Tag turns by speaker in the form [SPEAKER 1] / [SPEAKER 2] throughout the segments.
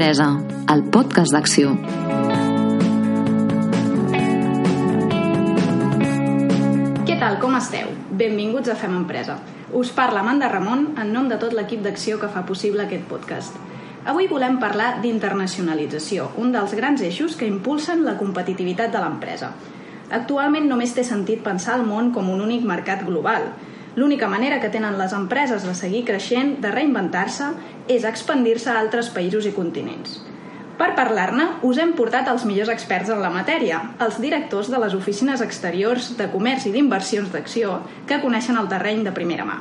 [SPEAKER 1] Empresa, el podcast d'acció.
[SPEAKER 2] Què tal, com esteu? Benvinguts a Fem Empresa. Us parla Amanda Ramon en nom de tot l'equip d'acció que fa possible aquest podcast. Avui volem parlar d'internacionalització, un dels grans eixos que impulsen la competitivitat de l'empresa. Actualment només té sentit pensar el món com un únic mercat global. L'única manera que tenen les empreses de seguir creixent, de reinventar-se, és expandir-se a altres països i continents. Per parlar-ne, us hem portat els millors experts en la matèria, els directors de les oficines exteriors de comerç i d'inversions d'acció que coneixen el terreny de primera mà.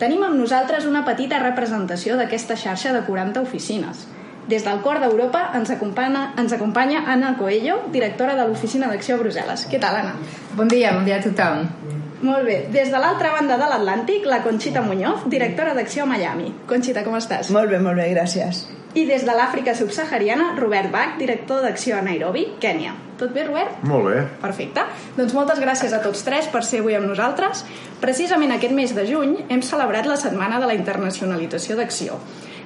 [SPEAKER 2] Tenim amb nosaltres una petita representació d'aquesta xarxa de 40 oficines. Des del cor d'Europa ens acompanya, ens acompanya Anna Coelho, directora de l'Oficina d'Acció a Brussel·les. Què tal, Anna?
[SPEAKER 3] Bon dia, bon dia a tothom.
[SPEAKER 2] Molt bé. Des de l'altra banda de l'Atlàntic, la Conxita Muñoz, directora d'Acció a Miami. Conxita, com estàs?
[SPEAKER 4] Molt bé, molt bé, gràcies.
[SPEAKER 2] I des de l'Àfrica subsahariana, Robert Bach, director d'acció a Nairobi, Kènia. Tot bé, Robert?
[SPEAKER 5] Molt bé.
[SPEAKER 2] Perfecte. Doncs moltes gràcies a tots tres per ser avui amb nosaltres. Precisament aquest mes de juny hem celebrat la Setmana de la Internacionalització d'Acció.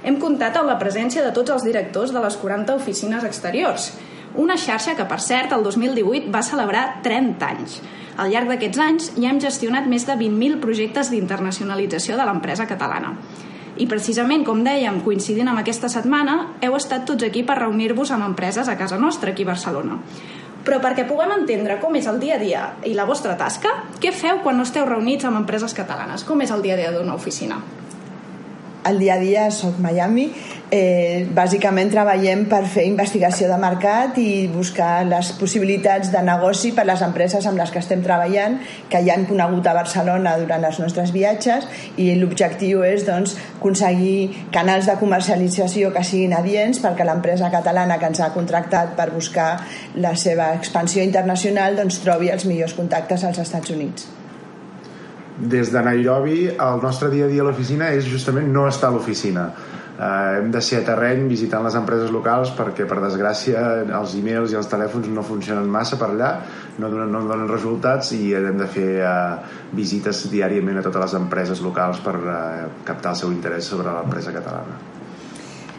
[SPEAKER 2] Hem comptat amb la presència de tots els directors de les 40 oficines exteriors, una xarxa que, per cert, el 2018 va celebrar 30 anys. Al llarg d'aquests anys ja hem gestionat més de 20.000 projectes d'internacionalització de l'empresa catalana. I precisament, com dèiem, coincidint amb aquesta setmana, heu estat tots aquí per reunir-vos amb empreses a casa nostra, aquí a Barcelona. Però perquè puguem entendre com és el dia a dia i la vostra tasca, què feu quan no esteu reunits amb empreses catalanes? Com és el dia a dia d'una oficina?
[SPEAKER 4] El dia a dia soc Miami. Eh, bàsicament treballem per fer investigació de mercat i buscar les possibilitats de negoci per les empreses amb les que estem treballant, que ja hem conegut a Barcelona durant els nostres viatges i l'objectiu és doncs, aconseguir canals de comercialització que siguin adients perquè l'empresa catalana que ens ha contractat per buscar la seva expansió internacional doncs, trobi els millors contactes als Estats Units.
[SPEAKER 5] Des de Nairobi, el nostre dia a dia a l'oficina és justament no estar a l'oficina. Uh, hem de ser a terreny visitant les empreses locals perquè per desgràcia els e-mails i els telèfons no funcionen massa per allà no donen, no donen resultats i hem de fer uh, visites diàriament a totes les empreses locals per uh, captar el seu interès sobre l'empresa catalana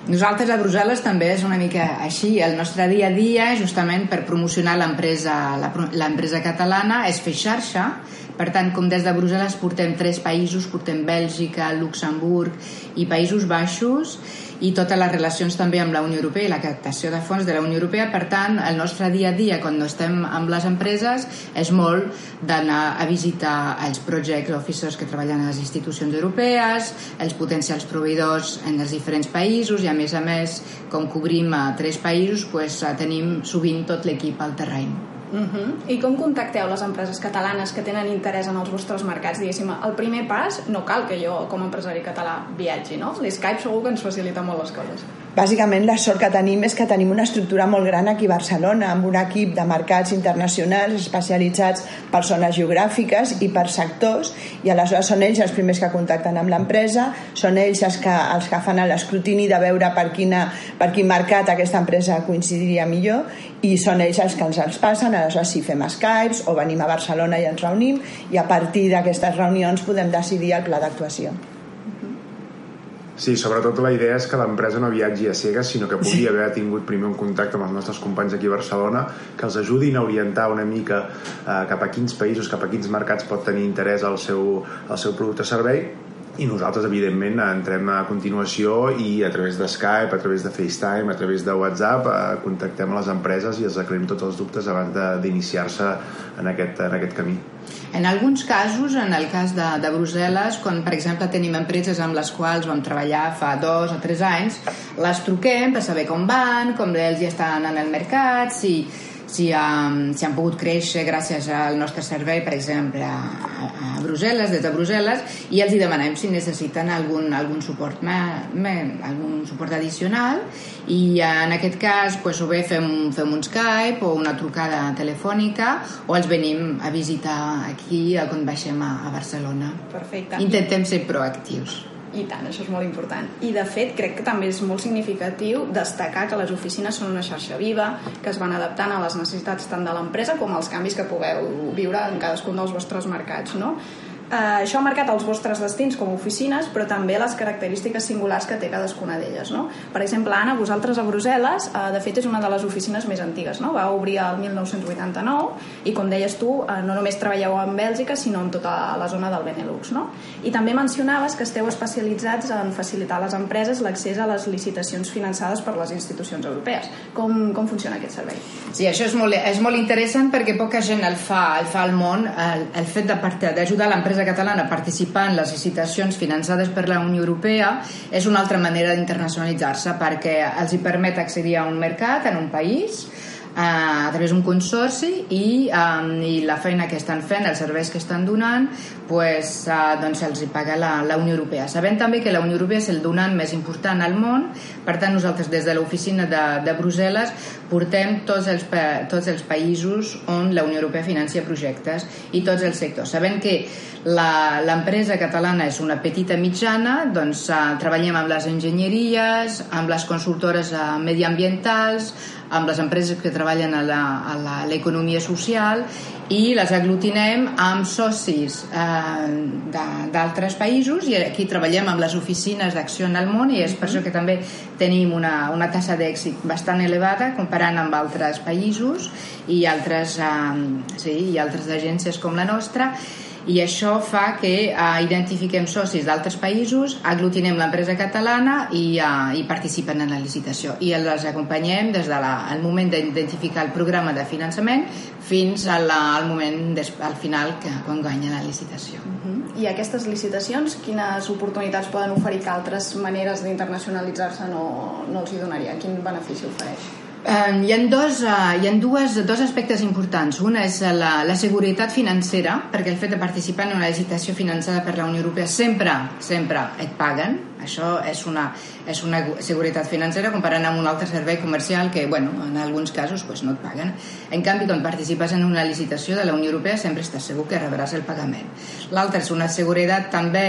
[SPEAKER 3] nosaltres a Brussel·les també és una mica així. El nostre dia a dia, justament per promocionar l'empresa catalana, és fer xarxa. Per tant, com des de Brussel·les portem tres països, portem Bèlgica, Luxemburg i Països Baixos, i totes les relacions també amb la Unió Europea i la captació de fons de la Unió Europea. Per tant, el nostre dia a dia, quan no estem amb les empreses, és molt d'anar a visitar els project officers que treballen a les institucions europees, els potencials proveïdors en els diferents països i, a més a més, com cobrim a tres països, pues, tenim sovint tot l'equip al terreny.
[SPEAKER 2] Uh -huh. I com contacteu les empreses catalanes que tenen interès en els vostres mercats? Diguéssim, el primer pas no cal que jo, com a empresari català, viatgi, no? L'Skype segur que ens facilita molt les coses.
[SPEAKER 4] Bàsicament, la sort que tenim és que tenim una estructura molt gran aquí a Barcelona, amb un equip de mercats internacionals especialitzats per zones geogràfiques i per sectors, i aleshores són ells els primers que contacten amb l'empresa, són ells els que, els que fan l'escrutini de veure per, quina, per quin mercat aquesta empresa coincidiria millor, i són ells els que ens els passen, aleshores si fem Skypes o venim a Barcelona i ens reunim, i a partir d'aquestes reunions podem decidir el pla d'actuació.
[SPEAKER 5] Sí, sobretot la idea és que l'empresa no viatgi a cegues, sinó que pugui haver tingut primer un contacte amb els nostres companys aquí a Barcelona, que els ajudin a orientar una mica eh, cap a quins països, cap a quins mercats pot tenir interès el seu, el seu producte o servei, i nosaltres evidentment entrem a continuació i a través de Skype, a través de FaceTime a través de WhatsApp eh, contactem les empreses i els aclarim tots els dubtes abans d'iniciar-se en, aquest, en aquest camí.
[SPEAKER 3] En alguns casos, en el cas de, de Brussel·les, quan per exemple tenim empreses amb les quals vam treballar fa dos o tres anys, les truquem per saber com van, com ells ja estan en el mercat, si, si, um, si han pogut créixer gràcies al nostre servei, per exemple, a, a Brussel·les, des de Brussel·les, i els hi demanem si necessiten algun, algun suport me, me, algun suport addicional i en aquest cas pues, o bé fem, fem un Skype o una trucada telefònica o els venim a visitar aquí quan baixem a, a Barcelona.
[SPEAKER 2] Perfecte.
[SPEAKER 3] Intentem ser proactius.
[SPEAKER 2] I tant, això és molt important. I de fet, crec que també és molt significatiu destacar que les oficines són una xarxa viva, que es van adaptant a les necessitats tant de l'empresa com als canvis que pugueu viure en cadascun dels vostres mercats, no? Eh, això ha marcat els vostres destins com a oficines, però també les característiques singulars que té cadascuna d'elles. No? Per exemple, Anna, vosaltres a Brussel·les, eh, de fet, és una de les oficines més antigues. No? Va obrir el 1989 i, com deies tu, eh, no només treballeu en Bèlgica, sinó en tota la zona del Benelux. No? I també mencionaves que esteu especialitzats en facilitar a les empreses l'accés a les licitacions finançades per les institucions europees. Com, com funciona aquest servei?
[SPEAKER 3] Sí, això és molt, és molt interessant perquè poca gent el fa, el fa al món, el, el fet d'ajudar l'empresa l'empresa catalana participar en les licitacions finançades per la Unió Europea és una altra manera d'internacionalitzar-se perquè els hi permet accedir a un mercat en un país a través d'un consorci i, um, i la feina que estan fent, els serveis que estan donant, pues, uh, doncs els hi paga la, la Unió Europea. Sabem també que la Unió Europea és el donant més important al món, per tant nosaltres des de l'oficina de, de Brussel·les portem tots els, tots els països on la Unió Europea financia projectes i tots els sectors. Sabem que l'empresa catalana és una petita mitjana, doncs uh, treballem amb les enginyeries, amb les consultores uh, mediambientals, amb les empreses que treballen a l'economia social i les aglutinem amb socis eh, d'altres països i aquí treballem amb les oficines d'acció en el món i és per això que també tenim una, una tassa d'èxit bastant elevada comparant amb altres països i altres, eh, sí, i altres agències com la nostra i això fa que uh, identifiquem socis d'altres països, aglutinem l'empresa catalana i, uh, i participen en la licitació i les acompanyem des del de moment d'identificar el programa de finançament fins al, al moment des, al final que, quan guanya la licitació. Uh
[SPEAKER 2] -huh. I aquestes licitacions, quines oportunitats poden oferir que altres maneres d'internacionalitzar-se no, no els hi donarien? Quin benefici ofereix?
[SPEAKER 3] Hi, ha dos, uh, hi ha dues, dos aspectes importants. Una és la, la seguretat financera, perquè el fet de participar en una licitació finançada per la Unió Europea sempre, sempre et paguen, això és una, és una seguretat financera comparant amb un altre servei comercial que, bueno, en alguns casos pues, no et paguen. En canvi, quan participes en una licitació de la Unió Europea sempre estàs segur que rebràs el pagament. L'altra és una seguretat també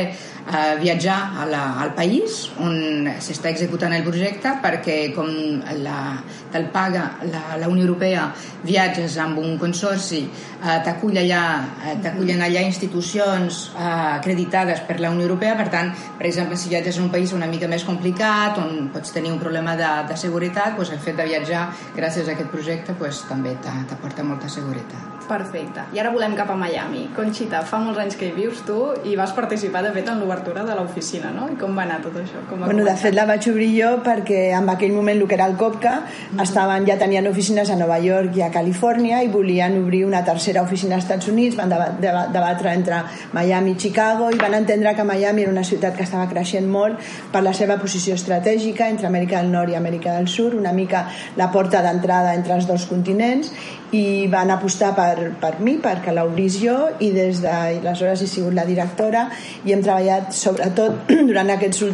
[SPEAKER 3] eh, viatjar a la, al país on s'està executant el projecte perquè com la, te'l paga la, la Unió Europea viatges amb un consorci eh, t'acull allà eh, t'acullen allà institucions eh, acreditades per la Unió Europea per tant, per exemple, si viatges en un país una mica més complicat, on pots tenir un problema de, de seguretat, doncs el fet de viatjar gràcies a aquest projecte doncs, també t'aporta molta seguretat.
[SPEAKER 2] Perfecte. I ara volem cap a Miami. Conxita, fa molts anys que hi vius tu i vas participar, de fet, en l'obertura de l'oficina, no? I com va anar tot això? Com
[SPEAKER 4] va bueno, començar? de fet, la vaig obrir jo perquè en aquell moment el que era el COPCA mm -hmm. estaven, ja tenien oficines a Nova York i a Califòrnia i volien obrir una tercera oficina als Estats Units, van debatre entre Miami i Chicago i van entendre que Miami era una ciutat que estava creixent molt per la seva posició estratègica entre Amèrica del Nord i Amèrica del Sud, una mica la porta d'entrada entre els dos continents i van apostar per, per mi perquè l'obrís jo i des d'aleshores he sigut la directora i hem treballat sobretot durant, aquests,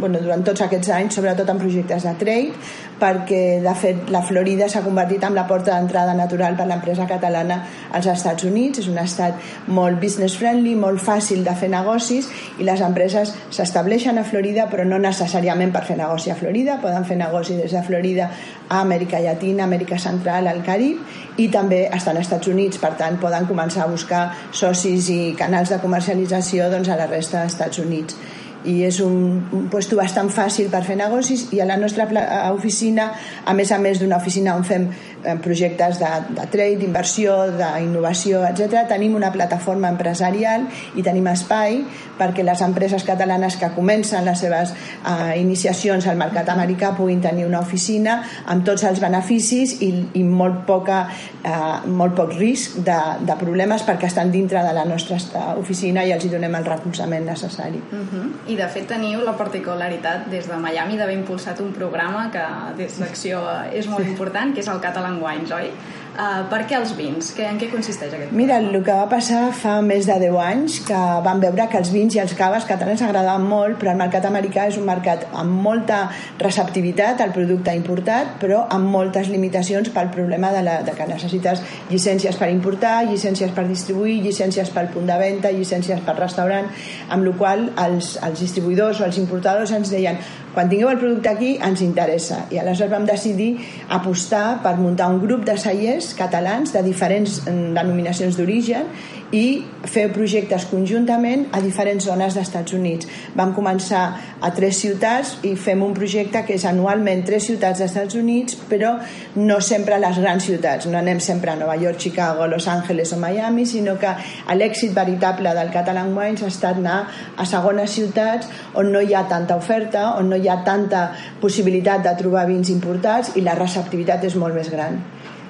[SPEAKER 4] bueno, durant tots aquests anys sobretot en projectes de trade perquè de fet la Florida s'ha convertit en la porta d'entrada natural per l'empresa catalana als Estats Units. És un estat molt business friendly molt fàcil de fer negocis i les empreses s'estableixen a Florida però no necessàriament per fer negoci a Florida. Poden fer negoci des de Florida a Amèrica Llatina, Amèrica Central, al Carib i també estan als Estats Units, per tant poden començar a buscar socis i canals de comercialització doncs, a la resta dels Estats Units i és un, un lloc bastant fàcil per fer negocis i a la nostra oficina, a més a més d'una oficina on fem eh, projectes de, de trade, d'inversió, d'innovació, etc. Tenim una plataforma empresarial i tenim espai perquè les empreses catalanes que comencen les seves eh, iniciacions al mercat americà puguin tenir una oficina amb tots els beneficis i, i molt, poca, eh, molt poc risc de, de problemes perquè estan dintre de la nostra oficina i els hi donem el recolzament necessari.
[SPEAKER 2] Uh mhm. -huh. I de fet teniu la particularitat des de Miami d'haver impulsat un programa que des d'acció és molt important, que és el Catalan Wines, oi? Uh, per què els vins? Que, en què consisteix aquest
[SPEAKER 4] programa? Mira, el que va passar fa més de 10 anys que vam veure que els vins i els caves catalans agradaven molt, però el mercat americà és un mercat amb molta receptivitat al producte importat, però amb moltes limitacions pel problema de, la, de que necessites llicències per importar, llicències per distribuir, llicències pel punt de venda, llicències per restaurant, amb la qual els, els distribuïdors o els importadors ens deien quan tingueu el producte aquí ens interessa. I aleshores vam decidir apostar per muntar un grup de cellers catalans de diferents mm, denominacions d'origen i fer projectes conjuntament a diferents zones d'Estats Units. Vam començar a tres ciutats i fem un projecte que és anualment tres ciutats dels Units, però no sempre a les grans ciutats. No anem sempre a Nova York, Chicago, Los Angeles o Miami, sinó que l'èxit veritable del Catalan Wines ha estat anar a segones ciutats on no hi ha tanta oferta, on no hi ha tanta possibilitat de trobar vins importats i la receptivitat és molt més gran.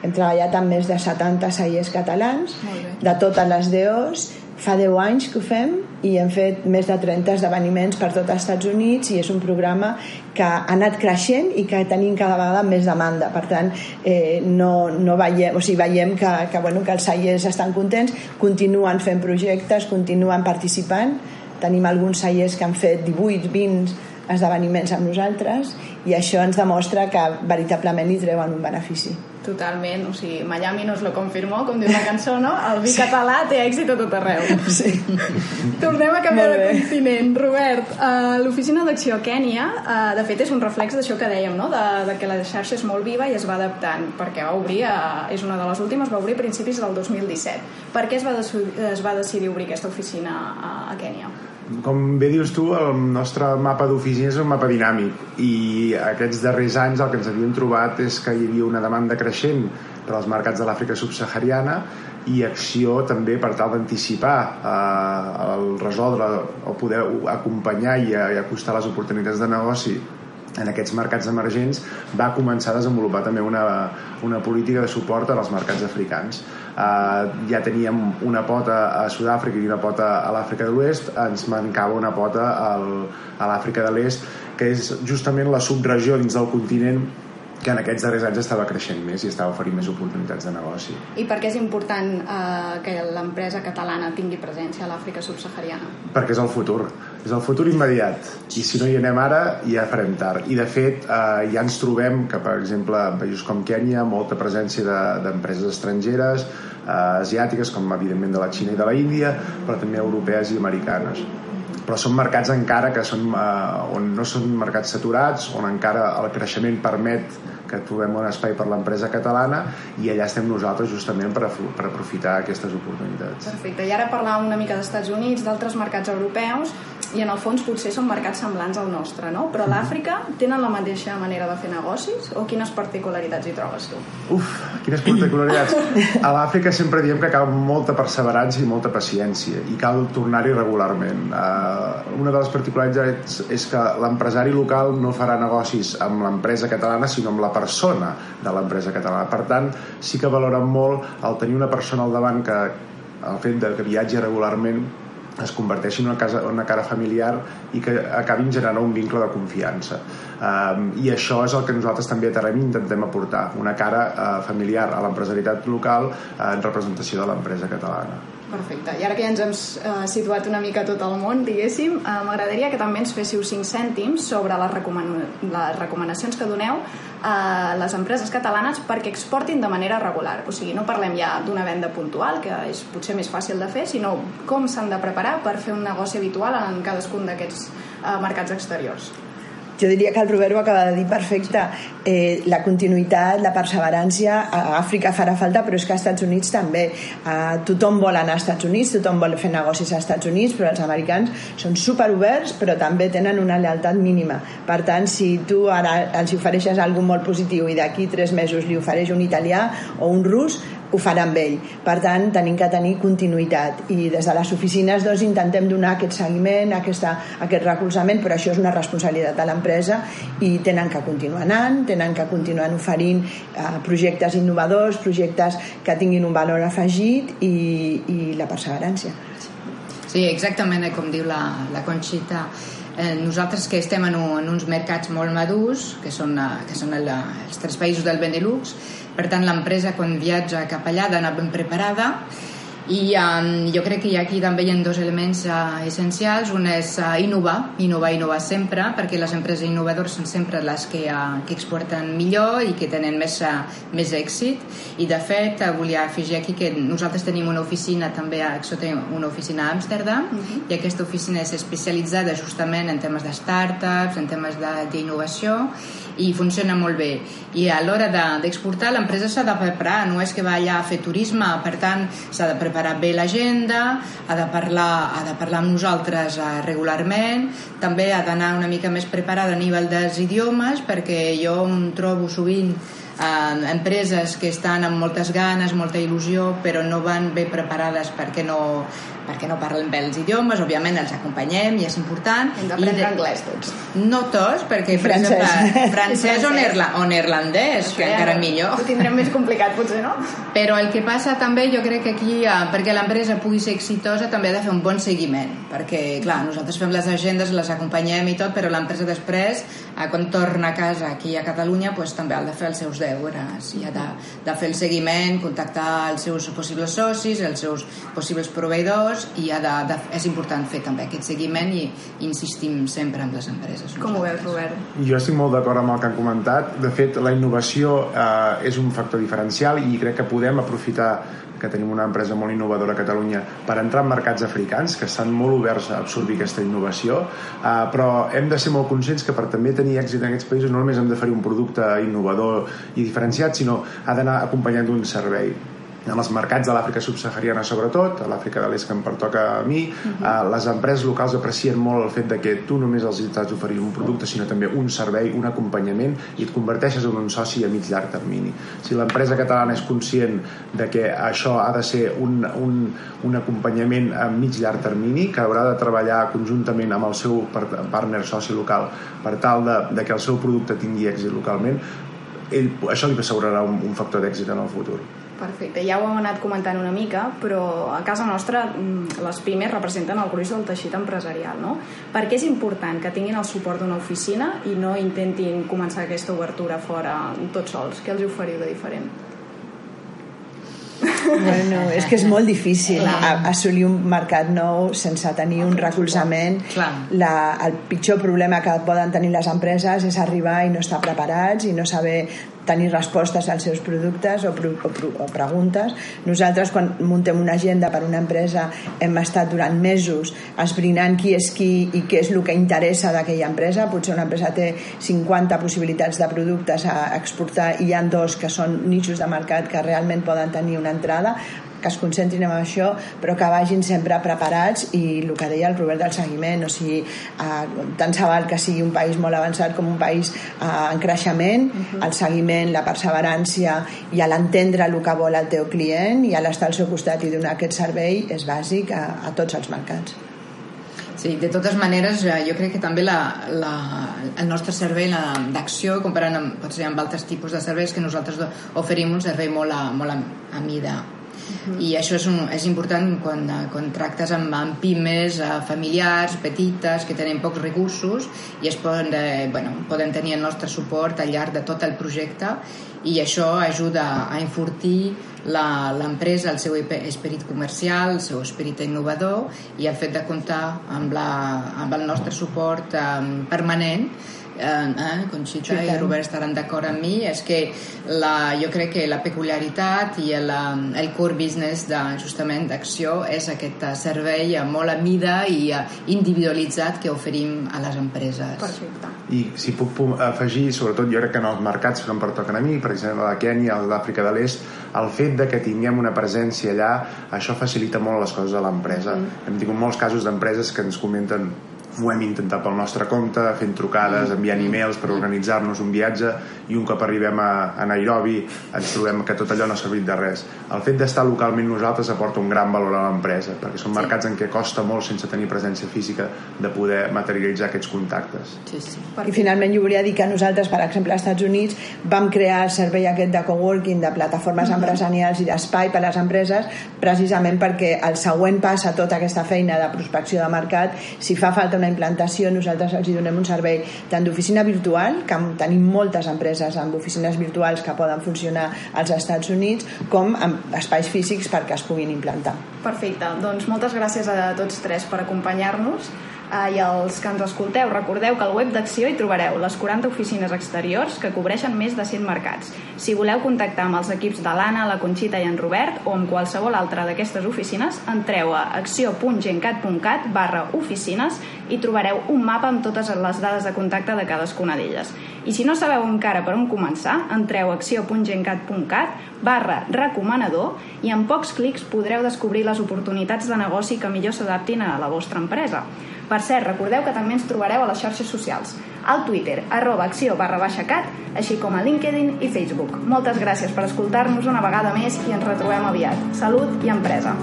[SPEAKER 4] Hem treballat amb més de 70 cellers catalans de totes les DOs fa 10 anys que ho fem i hem fet més de 30 esdeveniments per tot els Estats Units i és un programa que ha anat creixent i que tenim cada vegada més demanda. Per tant eh, no, no veiem, o sigui, veiem que, que, bueno, que els cellers estan contents continuen fent projectes, continuen participant. Tenim alguns cellers que han fet 18, 20 esdeveniments amb nosaltres i això ens demostra que veritablement hi treuen un benefici.
[SPEAKER 2] Totalment, o sigui, Miami nos lo confirmó, com diu la cançó, no? El vi sí. català té èxit a tot arreu.
[SPEAKER 4] Sí.
[SPEAKER 2] Tornem a canviar de continent. Robert, uh, l'oficina d'acció Kènia, uh, de fet, és un reflex d'això que dèiem, no? De, de que la xarxa és molt viva i es va adaptant, perquè va obrir, uh, és una de les últimes, va obrir a principis del 2017. Per què es va, es va decidir obrir aquesta oficina a, a Kènia?
[SPEAKER 5] Com bé dius tu, el nostre mapa d'oficines és un mapa dinàmic i aquests darrers anys el que ens havíem trobat és que hi havia una demanda creixent per als mercats de l'Àfrica subsahariana i acció també per tal d'anticipar eh, el resoldre o poder acompanyar i, i acostar les oportunitats de negoci en aquests mercats emergents va començar a desenvolupar també una, una política de suport als mercats africans. Eh, ja teníem una pota a Sud-àfrica i una pota a l'Àfrica de l'Oest. Ens mancava una pota al, a l'Àfrica de l'Est que és justament la subregió dins del continent que en aquests darrers anys estava creixent més i estava oferint més oportunitats de negoci.
[SPEAKER 2] I per què és important eh, que l'empresa catalana tingui presència a l'Àfrica subsahariana?
[SPEAKER 5] Perquè és el futur. És el futur immediat. I si no hi anem ara, ja farem tard. I de fet, eh, ja ens trobem que, per exemple, en països com Kènia, molta presència d'empreses de, estrangeres, eh, asiàtiques, com evidentment de la Xina i de la Índia, però també europees i americanes però són mercats encara que són, eh, on no són mercats saturats, on encara el creixement permet que trobem un espai per l'empresa catalana i allà estem nosaltres justament per, per aprofitar aquestes oportunitats.
[SPEAKER 2] Perfecte, i ara parlàvem una mica dels Estats Units, d'altres mercats europeus i en el fons potser són mercats semblants al nostre, no? Però a l'Àfrica tenen la mateixa manera de fer negocis o quines particularitats hi trobes tu?
[SPEAKER 5] Uf, quines particularitats! A l'Àfrica sempre diem que cal molta perseverança i molta paciència i cal tornar-hi regularment. Uh, una de les particularitats és que l'empresari local no farà negocis amb l'empresa catalana sinó amb la persona de l'empresa catalana. Per tant, sí que valoren molt el tenir una persona al davant que el fet de que viatgi regularment es converteixi en una, casa, una cara familiar i que acabin generant un vincle de confiança um, i això és el que nosaltres també a Terrem intentem aportar una cara uh, familiar a l'empresaritat local uh, en representació de l'empresa catalana
[SPEAKER 2] Perfecte. I ara que ja ens hem uh, situat una mica tot el món, diguéssim, uh, m'agradaria que també ens féssiu 5 cèntims sobre les, recoman les recomanacions que doneu a les empreses catalanes perquè exportin de manera regular. O sigui, no parlem ja d'una venda puntual, que és potser més fàcil de fer, sinó com s'han de preparar per fer un negoci habitual en cadascun d'aquests mercats exteriors
[SPEAKER 4] jo diria que el Robert ho acaba de dir perfecte. Eh, la continuïtat, la perseverància a Àfrica farà falta però és que als Estats Units també. Eh, tothom vol anar als Estats Units tothom vol fer negocis als Estats Units però els americans són superoberts però també tenen una lealtat mínima. Per tant si tu ara els ofereixes alguna molt positiu i d'aquí tres mesos li ofereix un italià o un rus ho farà amb ell. Per tant, tenim que tenir continuïtat i des de les oficines doncs, intentem donar aquest seguiment, aquesta, aquest recolzament, però això és una responsabilitat de l'empresa i tenen que continuar anant, tenen que continuar oferint eh, projectes innovadors, projectes que tinguin un valor afegit i, i la perseverància.
[SPEAKER 3] Sí, exactament eh, com diu la, la Conxita. Eh, nosaltres que estem en, un, en uns mercats molt madurs, que són, eh, que són el, els tres països del Benelux, per tant, l'empresa, quan viatja cap allà, ha d'anar ben preparada i um, jo crec que hi ha aquí també hi ha dos elements uh, essencials. Un és uh, innovar, innovar, innovar sempre perquè les empreses innovadores són sempre les que, uh, que exporten millor i que tenen més, uh, més èxit. I de fet uh, volia afegir aquí que nosaltres tenim una oficina també a Exo una oficina a Amsterdam uh -huh. i aquesta oficina és especialitzada justament en temes de startups, en temes d'innovació i funciona molt bé. I a l'hora d'exportar de, l'empresa s'ha de preparar, no és que va allà a fer turisme per tant s'ha de preparar preparar bé l'agenda, ha de parlar, ha de parlar amb nosaltres eh, regularment, també ha d'anar una mica més preparada a nivell dels idiomes, perquè jo em trobo sovint eh, empreses que estan amb moltes ganes, molta il·lusió, però no van bé preparades perquè no, perquè no parlen bé els idiomes, òbviament els acompanyem i és important.
[SPEAKER 2] Hem d'aprendre de... anglès tots.
[SPEAKER 3] No tots, perquè per francès. exemple francès o, neerla o neerlandès, que encara millor.
[SPEAKER 2] Ho tindrem més complicat potser, no?
[SPEAKER 3] Però el que passa també, jo crec que aquí, eh, perquè l'empresa pugui ser exitosa, també ha de fer un bon seguiment, perquè, clar, nosaltres fem les agendes, les acompanyem i tot, però l'empresa després, eh, quan torna a casa aquí a Catalunya, pues, també ha de fer els seus deures i ha de, de fer el seguiment, contactar els seus possibles socis, els seus possibles proveïdors, coses i ha de, de, és important fer també aquest seguiment i insistim sempre amb les empreses.
[SPEAKER 2] Com ho veus, Robert?
[SPEAKER 5] Jo estic molt d'acord amb el que han comentat. De fet, la innovació eh, és un factor diferencial i crec que podem aprofitar que tenim una empresa molt innovadora a Catalunya per entrar en mercats africans que estan molt oberts a absorbir aquesta innovació eh, però hem de ser molt conscients que per també tenir èxit en aquests països no només hem de fer un producte innovador i diferenciat sinó ha d'anar acompanyat d'un servei en els mercats de l'Àfrica subsahariana sobretot, a l'Àfrica de l'Est que em pertoca a mi, uh -huh. uh, les empreses locals aprecien molt el fet de que tu només els has d'oferir un producte, sinó també un servei, un acompanyament, i et converteixes en un soci a mig llarg termini. Si l'empresa catalana és conscient de que això ha de ser un, un, un acompanyament a mig llarg termini, que haurà de treballar conjuntament amb el seu partner soci local per tal de, de que el seu producte tingui èxit localment, ell, això li assegurarà un, un factor d'èxit en el futur.
[SPEAKER 2] Perfecte, ja ho hem anat comentant una mica, però a casa nostra mm, les pimes representen el gruix del teixit empresarial, no? Per què és important que tinguin el suport d'una oficina i no intentin començar aquesta obertura fora tots sols? Què els oferiu de diferent?
[SPEAKER 4] Bueno, és que és molt difícil assolir un mercat nou sense tenir un recolzament. La, el pitjor problema que poden tenir les empreses és arribar i no estar preparats i no saber tenir respostes als seus productes o, o, o preguntes. Nosaltres, quan muntem una agenda per una empresa, hem estat durant mesos esbrinant qui és qui i què és el que interessa d'aquella empresa. Potser una empresa té 50 possibilitats de productes a exportar i hi han dos que són nichos de mercat que realment poden tenir una entrada que es concentrin en això però que vagin sempre preparats i el que deia el Robert del seguiment o sigui, eh, tant se val que sigui un país molt avançat com un país eh, en creixement, uh -huh. el seguiment la perseverància i l'entendre el que vol el teu client i l'estar al seu costat i donar aquest servei és bàsic a, a tots els mercats.
[SPEAKER 3] Sí, de totes maneres, eh, jo crec que també la, la, el nostre servei d'acció, comparant amb, potser amb altres tipus de serveis que nosaltres oferim un servei molt a, molt a, a mida -huh. i això és, un, és important quan, quan tractes amb, amb pimes eh, familiars, petites, que tenen pocs recursos i es poden, eh, bueno, poden tenir el nostre suport al llarg de tot el projecte i això ajuda a enfortir l'empresa, el seu esperit comercial, el seu esperit innovador i el fet de comptar amb, la, amb el nostre suport eh, permanent eh, eh, Conxita sí, i Robert estaran d'acord amb mi és que la, jo crec que la peculiaritat i el, el core business de, justament d'acció és aquest servei molt a mida i individualitzat que oferim a les empreses
[SPEAKER 2] Perfecte.
[SPEAKER 5] i si puc afegir, sobretot jo crec que en els mercats que em pertoquen a mi, per exemple la Kènia, l'Àfrica de l'Est el fet de que tinguem una presència allà això facilita molt les coses a l'empresa mm. hem tingut molts casos d'empreses que ens comenten ho hem intentat pel nostre compte, fent trucades, enviant e-mails per organitzar-nos un viatge i un cop arribem a, a Nairobi ens trobem que tot allò no ha servit de res. El fet d'estar localment nosaltres aporta un gran valor a l'empresa, perquè són mercats en què costa molt sense tenir presència física de poder materialitzar aquests contactes.
[SPEAKER 3] Sí, sí.
[SPEAKER 4] I finalment jo volia dir que nosaltres, per exemple, als Estats Units vam crear el servei aquest de coworking, de plataformes mm -hmm. empresarials i d'espai per a les empreses, precisament perquè el següent pas a tota aquesta feina de prospecció de mercat, si fa falta una implantació, nosaltres els donem un servei tant d'oficina virtual, que tenim moltes empreses empreses amb oficines virtuals que poden funcionar als Estats Units com amb espais físics perquè es puguin implantar.
[SPEAKER 2] Perfecte, doncs moltes gràcies a tots tres per acompanyar-nos I els que ens escolteu, recordeu que al web d'Acció hi trobareu les 40 oficines exteriors que cobreixen més de 100 mercats. Si voleu contactar amb els equips de l'Anna, la Conxita i en Robert o amb qualsevol altra d'aquestes oficines, entreu a acció.gencat.cat barra oficines i trobareu un mapa amb totes les dades de contacte de cadascuna d'elles. I si no sabeu encara per on començar, entreu a acció.gencat.cat barra recomanador i en pocs clics podreu descobrir les oportunitats de negoci que millor s'adaptin a la vostra empresa. Per cert, recordeu que també ens trobareu a les xarxes socials, al Twitter, arroba acció barra baixa cat, així com a LinkedIn i Facebook. Moltes gràcies per escoltar-nos una vegada més i ens retrobem aviat. Salut i empresa!